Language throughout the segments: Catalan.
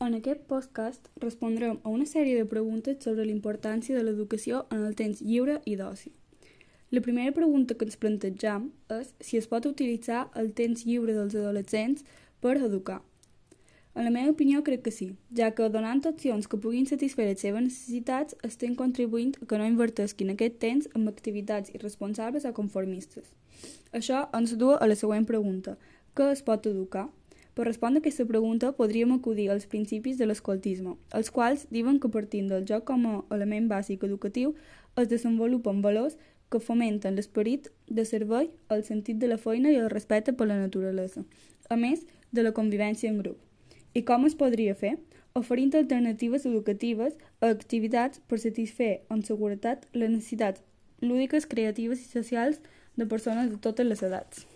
En aquest podcast respondrem a una sèrie de preguntes sobre la importància de l'educació en el temps lliure i d'oci. La primera pregunta que ens plantegem és si es pot utilitzar el temps lliure dels adolescents per educar. En la meva opinió crec que sí, ja que donant opcions que puguin satisfer les seves necessitats estem contribuint a que no invertesquin aquest temps en activitats irresponsables o conformistes. Això ens du a la següent pregunta. Què es pot educar? Per respondre a aquesta pregunta podríem acudir als principis de l'escoltisme, els quals diuen que partint del joc com a element bàsic educatiu es desenvolupen valors que fomenten l'esperit de servei, el sentit de la feina i el respecte per la naturalesa, a més de la convivència en grup. I com es podria fer? Oferint alternatives educatives a activitats per satisfer amb seguretat les necessitats lúdiques, creatives i socials de persones de totes les edats.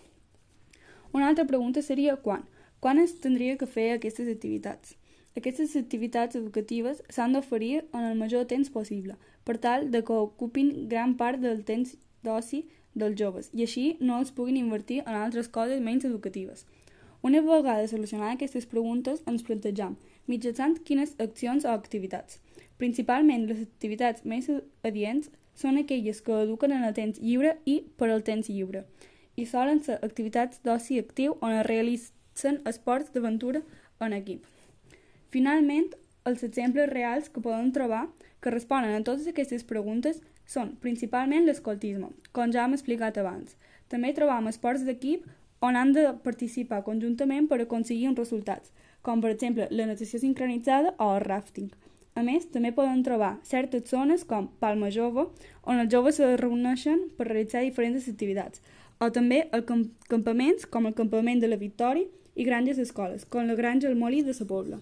Una altra pregunta seria quan? Quan es tindria que fer aquestes activitats? Aquestes activitats educatives s'han d'oferir en el major temps possible, per tal de que ocupin gran part del temps d'oci dels joves i així no els puguin invertir en altres coses menys educatives. Una vegada solucionades aquestes preguntes, ens plantegem mitjançant quines accions o activitats. Principalment, les activitats més adients són aquelles que eduquen en el temps lliure i per al temps lliure, i solen ser activitats d'oci actiu on es realitzen són esports d'aventura en equip. Finalment, els exemples reals que podem trobar que responen a totes aquestes preguntes són principalment l'escoltisme, com ja hem explicat abans. També trobam esports d'equip on han de participar conjuntament per aconseguir uns resultats, com per exemple la natació sincronitzada o el rafting. A més, també poden trobar certes zones com Palma Jove, on els joves es reuneixen per realitzar diferents activitats, o també el camp campaments com el campament de la Victòria i granges d'escoles, com la granja El Molí de la Pobla.